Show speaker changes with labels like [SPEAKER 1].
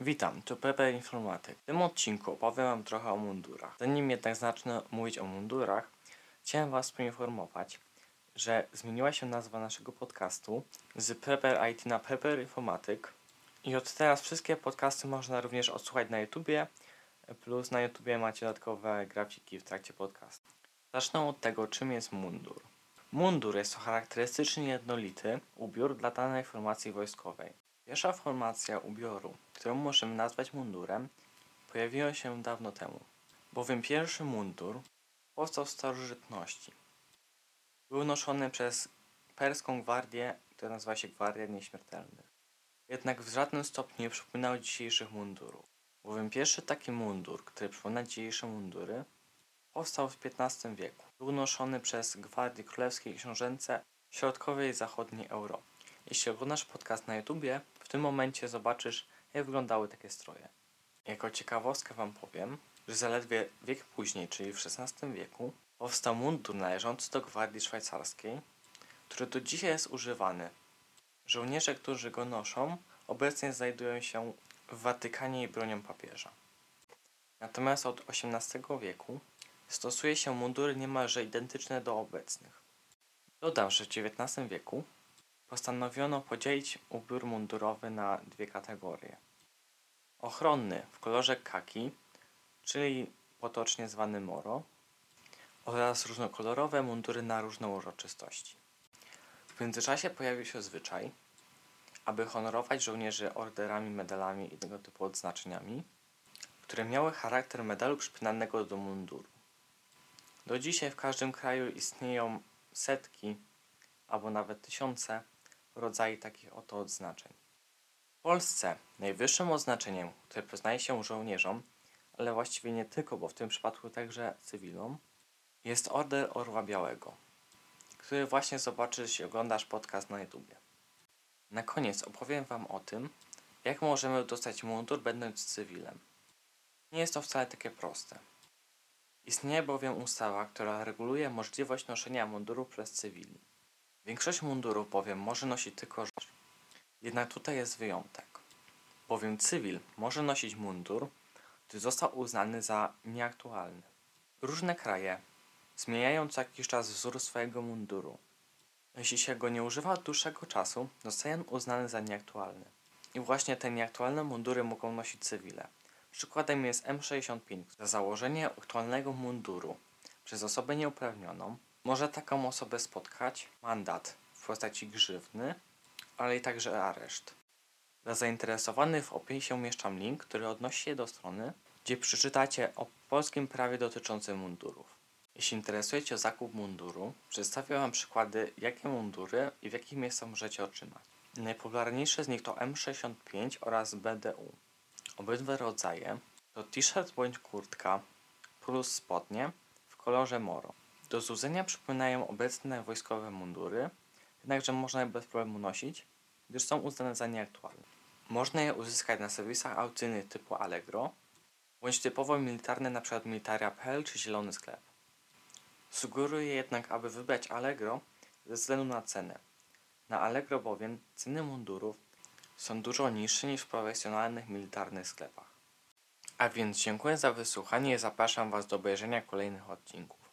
[SPEAKER 1] Witam, tu Pepe Informatyk. W tym odcinku opowiem Wam trochę o mundurach. Zanim jednak zacznę mówić o mundurach, chciałem Was poinformować, że zmieniła się nazwa naszego podcastu z Prepper IT na Prepper Informatyk i od teraz wszystkie podcasty można również odsłuchać na YouTubie, plus na YouTubie macie dodatkowe grafiki w trakcie podcastu. Zacznę od tego, czym jest mundur. Mundur jest to charakterystyczny jednolity ubiór dla danej formacji wojskowej. Pierwsza formacja ubioru, którą możemy nazwać mundurem, pojawiła się dawno temu, bowiem pierwszy mundur powstał w starożytności. Był noszony przez perską gwardię, która nazywa się Gwardia Nieśmiertelnych. Jednak w żadnym stopniu nie przypominał dzisiejszych mundurów, bowiem pierwszy taki mundur, który przypomina dzisiejsze mundury, powstał w XV wieku. Był noszony przez gwardie królewskie i książęce środkowej i zachodniej Europie. Jeśli oglądasz podcast na YouTubie, w tym momencie zobaczysz, jak wyglądały takie stroje. Jako ciekawostkę Wam powiem, że zaledwie wiek później, czyli w XVI wieku, powstał mundur należący do gwardii szwajcarskiej, który do dzisiaj jest używany. Żołnierze, którzy go noszą, obecnie znajdują się w Watykanie i bronią papieża. Natomiast od XVIII wieku stosuje się mundury niemalże identyczne do obecnych. Dodam, że w XIX wieku postanowiono podzielić ubiór mundurowy na dwie kategorie. Ochronny w kolorze kaki, czyli potocznie zwany moro, oraz różnokolorowe mundury na różne uroczystości. W międzyczasie pojawił się zwyczaj, aby honorować żołnierzy orderami, medalami i tego typu odznaczeniami, które miały charakter medalu przypinanego do munduru. Do dzisiaj w każdym kraju istnieją setki albo nawet tysiące rodzajów takich oto odznaczeń. W Polsce najwyższym oznaczeniem, które przyznaje się żołnierzom, ale właściwie nie tylko, bo w tym przypadku także cywilom, jest Order Orła Białego, który właśnie zobaczysz, jeśli oglądasz podcast na YouTubie. Na koniec opowiem Wam o tym, jak możemy dostać mundur będąc cywilem. Nie jest to wcale takie proste. Istnieje bowiem ustawa, która reguluje możliwość noszenia munduru przez cywili. Większość mundurów bowiem może nosić tylko żołnierz. Jednak tutaj jest wyjątek. Bowiem cywil może nosić mundur, gdy został uznany za nieaktualny. Różne kraje zmieniają co jakiś czas wzór swojego munduru. Jeśli się go nie używa od dłuższego czasu, zostaje on uznany za nieaktualny. I właśnie te nieaktualne mundury mogą nosić cywile. Przykładem jest M65. Za założenie aktualnego munduru przez osobę nieuprawnioną może taką osobę spotkać mandat w postaci grzywny, ale i także areszt. Dla zainteresowanych w opisie umieszczam link, który odnosi się do strony, gdzie przeczytacie o polskim prawie dotyczącym mundurów. Jeśli interesujecie o zakup munduru, przedstawię Wam przykłady, jakie mundury i w jakich miejscach możecie otrzymać. Najpopularniejsze z nich to M65 oraz BDU. Obydwa rodzaje to t-shirt bądź kurtka plus spodnie w kolorze moro. Do złudzenia przypominają obecne wojskowe mundury, jednakże można je bez problemu nosić, gdyż są uznane za nieaktualne. Można je uzyskać na serwisach aukcyjnych typu Allegro, bądź typowo militarne np. militaria.pl czy Zielony Sklep. Sugeruję jednak, aby wybrać Allegro ze względu na cenę. Na Allegro bowiem ceny mundurów są dużo niższe niż w profesjonalnych militarnych sklepach. A więc dziękuję za wysłuchanie i zapraszam Was do obejrzenia kolejnych odcinków.